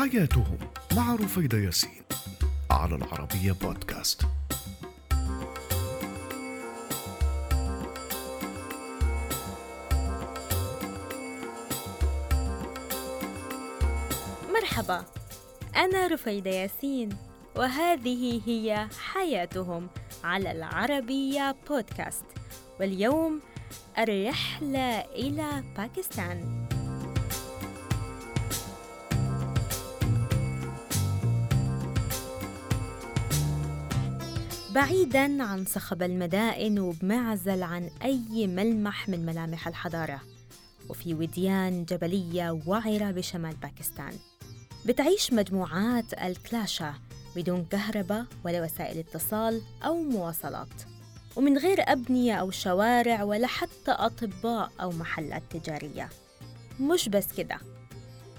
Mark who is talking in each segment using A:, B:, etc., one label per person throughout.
A: حياتهم مع رفيدة ياسين على العربية بودكاست.
B: مرحبا أنا رفيدة ياسين وهذه هي حياتهم على العربية بودكاست. واليوم الرحلة إلى باكستان. بعيدا عن صخب المدائن وبمعزل عن أي ملمح من ملامح الحضارة. وفي وديان جبلية وعرة بشمال باكستان. بتعيش مجموعات الكلاشا بدون كهرباء ولا وسائل اتصال أو مواصلات. ومن غير أبنية أو شوارع ولا حتى أطباء أو محلات تجارية. مش بس كده.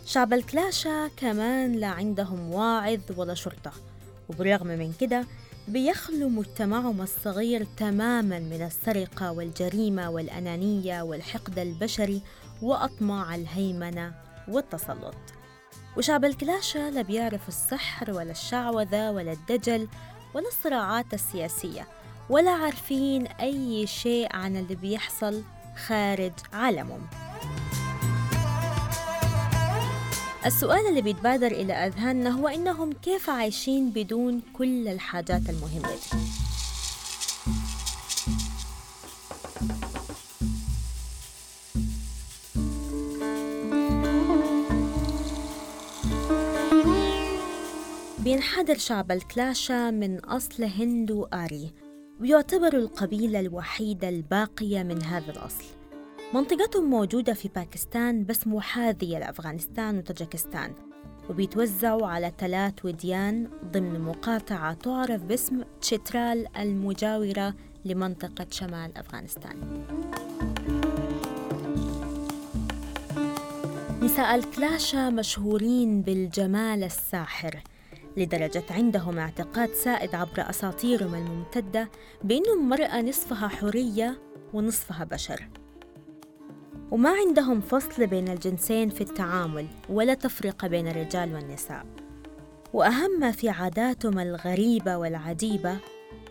B: شعب الكلاشا كمان لا عندهم واعظ ولا شرطة. وبالرغم من كده بيخلو مجتمعهم الصغير تماما من السرقة والجريمة والأنانية والحقد البشري وأطماع الهيمنة والتسلط. وشعب الكلاشة لا بيعرف السحر ولا الشعوذة ولا الدجل ولا الصراعات السياسية ولا عارفين أي شيء عن اللي بيحصل خارج عالمهم. السؤال اللي بيتبادر إلى أذهاننا هو إنهم كيف عايشين بدون كل الحاجات المهمة؟ دي بينحدر شعب الكلاشا من أصل هندو آري ويعتبر القبيلة الوحيدة الباقية من هذا الأصل. منطقتهم موجودة في باكستان بس محاذية لأفغانستان وتاجكستان وبيتوزعوا على ثلاث وديان ضمن مقاطعة تعرف باسم تشترال المجاورة لمنطقة شمال أفغانستان. نساء الكلاشا مشهورين بالجمال الساحر لدرجة عندهم اعتقاد سائد عبر أساطيرهم الممتدة بأن المرأة نصفها حرية ونصفها بشر. وما عندهم فصل بين الجنسين في التعامل ولا تفرقة بين الرجال والنساء. وأهم ما في عاداتهم الغريبة والعجيبة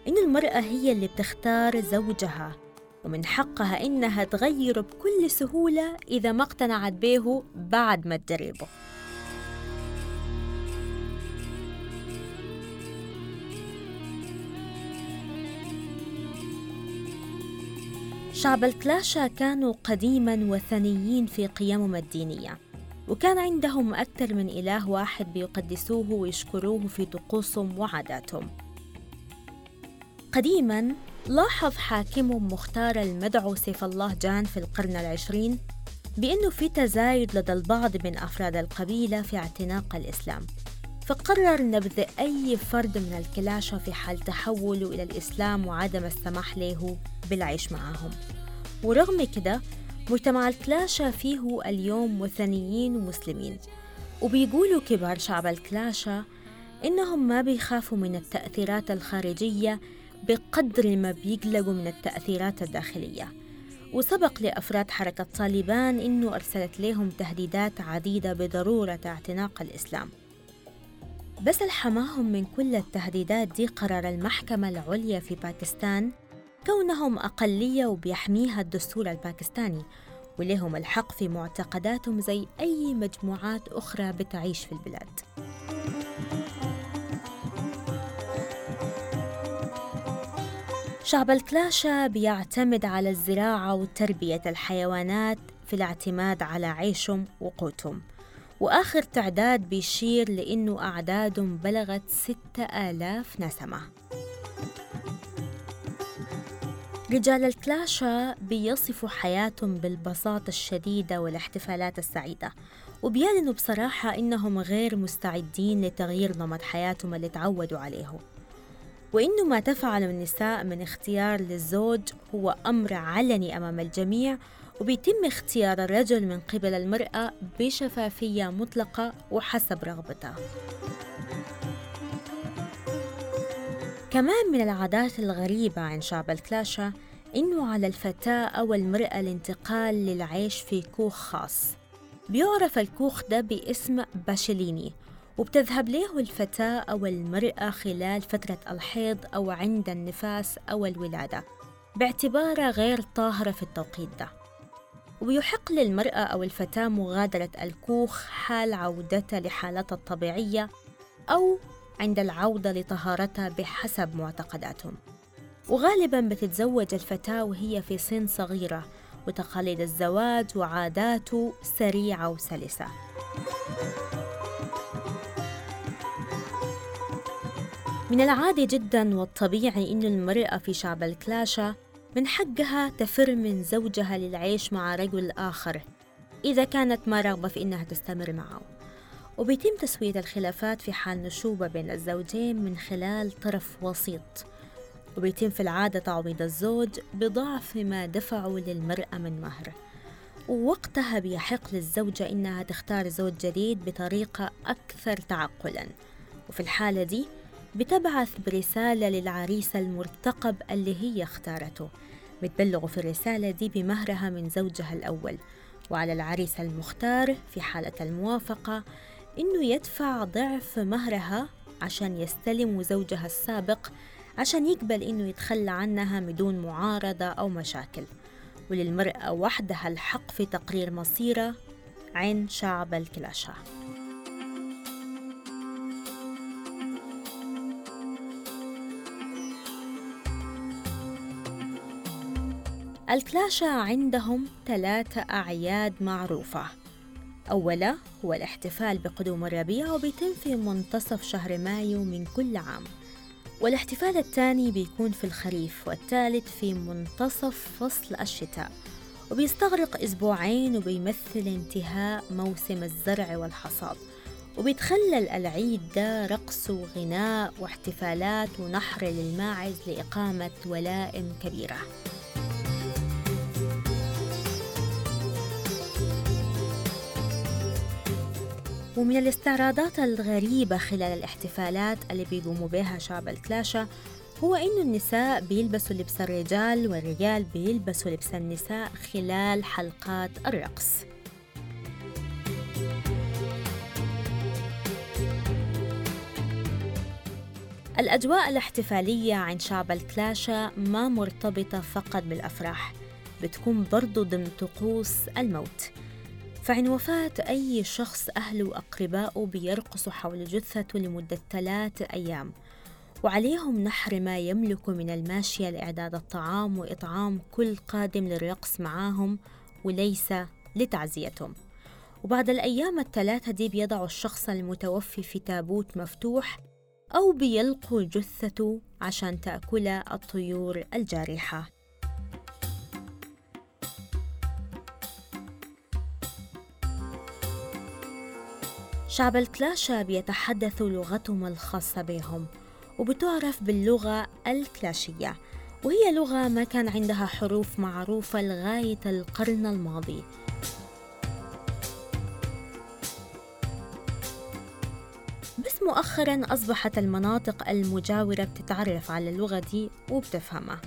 B: إن المرأة هي اللي بتختار زوجها ومن حقها إنها تغيره بكل سهولة إذا ما اقتنعت به بعد ما تجربه. شعب الكلاشا كانوا قديما وثنيين في قيمهم الدينية وكان عندهم أكثر من إله واحد بيقدسوه ويشكروه في طقوسهم وعاداتهم. قديما لاحظ حاكمهم مختار المدعو سيف الله جان في القرن العشرين بأنه في تزايد لدى البعض من أفراد القبيلة في اعتناق الإسلام. فقرر نبذ أي فرد من الكلاشة في حال تحوله إلى الإسلام وعدم السماح له بالعيش معهم. ورغم كده مجتمع الكلاشة فيه اليوم وثنيين ومسلمين وبيقولوا كبار شعب الكلاشة إنهم ما بيخافوا من التأثيرات الخارجية بقدر ما بيقلقوا من التأثيرات الداخلية. وسبق لأفراد حركة طالبان إنه أرسلت لهم تهديدات عديدة بضرورة اعتناق الإسلام. بس الحماهم من كل التهديدات دي قرر المحكمة العليا في باكستان كونهم أقلية وبيحميها الدستور الباكستاني ولهم الحق في معتقداتهم زي أي مجموعات أخرى بتعيش في البلاد. شعب الكلاشا بيعتمد على الزراعة وتربية الحيوانات في الاعتماد على عيشهم وقوتهم. وآخر تعداد بيشير لأنه أعدادهم بلغت ستة آلاف نسمة. رجال الكلاشا بيصفوا حياتهم بالبساطة الشديدة والاحتفالات السعيدة وبيعلنوا بصراحة إنهم غير مستعدين لتغيير نمط حياتهم اللي تعودوا عليه. وإنه ما تفعل النساء من اختيار للزوج هو أمر علني أمام الجميع وبيتم اختيار الرجل من قبل المرأة بشفافية مطلقة وحسب رغبتها كمان من العادات الغريبة عن شعب الكلاشا إنه على الفتاة أو المرأة الانتقال للعيش في كوخ خاص. بيعرف الكوخ ده باسم باشليني وبتذهب له الفتاة أو المرأة خلال فترة الحيض أو عند النفاس أو الولادة باعتبارها غير طاهرة في التوقيت ده. ويحق للمرأة أو الفتاة مغادرة الكوخ حال عودتها لحالتها الطبيعية أو عند العودة لطهارتها بحسب معتقداتهم. وغالبا بتتزوج الفتاة وهي في سن صغيرة وتقاليد الزواج وعاداته سريعة وسلسة. من العادي جدا والطبيعي إن المرأة في شعب الكلاشة من حقها تفر من زوجها للعيش مع رجل آخر. إذا كانت ما رغبة في إنها تستمر معه. وبيتم تسوية الخلافات في حال نشوبة بين الزوجين من خلال طرف وسيط. وبيتم في العادة تعويض الزوج بضعف ما دفعوا للمرأة من مهر. ووقتها بيحق للزوجة إنها تختار زوج جديد بطريقة أكثر تعقلا. وفي الحالة دي بتبعث برسالة للعريس المرتقب اللي هي اختارته. بتبلغ في الرسالة دي بمهرها من زوجها الأول. وعلى العريس المختار في حالة الموافقة إنه يدفع ضعف مهرها عشان يستلم زوجها السابق عشان يقبل إنه يتخلى عنها بدون معارضة أو مشاكل. وللمرأة وحدها الحق في تقرير مصيرها عند شعب الكلاشة. الكلاشة عندهم ثلاثة أعياد معروفة. أولا هو الاحتفال بقدوم الربيع وبيتم في منتصف شهر مايو من كل عام. والاحتفال الثاني بيكون في الخريف والثالث في منتصف فصل الشتاء. وبيستغرق أسبوعين وبيمثل انتهاء موسم الزرع والحصاد. وبيتخلل العيد ده رقص وغناء واحتفالات ونحر للماعز لإقامة ولائم كبيرة. ومن الاستعراضات الغريبة خلال الاحتفالات اللي بيقوموا بها شعب الكلاشة هو إنه النساء بيلبسوا لبس الرجال والرجال بيلبسوا لبس النساء خلال حلقات الرقص. الأجواء الاحتفالية عند شعب الكلاشة ما مرتبطة فقط بالأفراح بتكون برضو ضمن طقوس الموت. فعند وفاة أي شخص أهله وأقربائه بيرقصوا حول جثته لمدة ثلاثة أيام. وعليهم نحر ما يملك من الماشية لإعداد الطعام وإطعام كل قادم للرقص معاهم وليس لتعزيتهم. وبعد الأيام الثلاثة دي بيضعوا الشخص المتوفي في تابوت مفتوح أو بيلقوا جثته عشان تأكلها الطيور الجارحة. شعب الكلاشة بيتحدثوا لغتهم الخاصة بهم وبتعرف باللغة الكلاشية وهي لغة ما كان عندها حروف معروفة لغاية القرن الماضي. بس مؤخرا أصبحت المناطق المجاورة بتتعرف على اللغة دي وبتفهمها.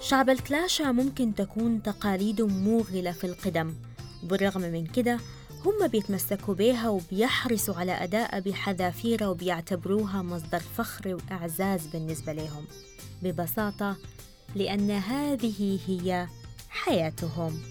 B: شعب الكلاشة ممكن تكون تقاليدهم موغلة في القدم وبالرغم من كده هم بيتمسكوا بيها وبيحرصوا على أداء بحذافيرها وبيعتبروها مصدر فخر وإعزاز بالنسبة لهم. ببساطة لأن هذه هي حياتهم.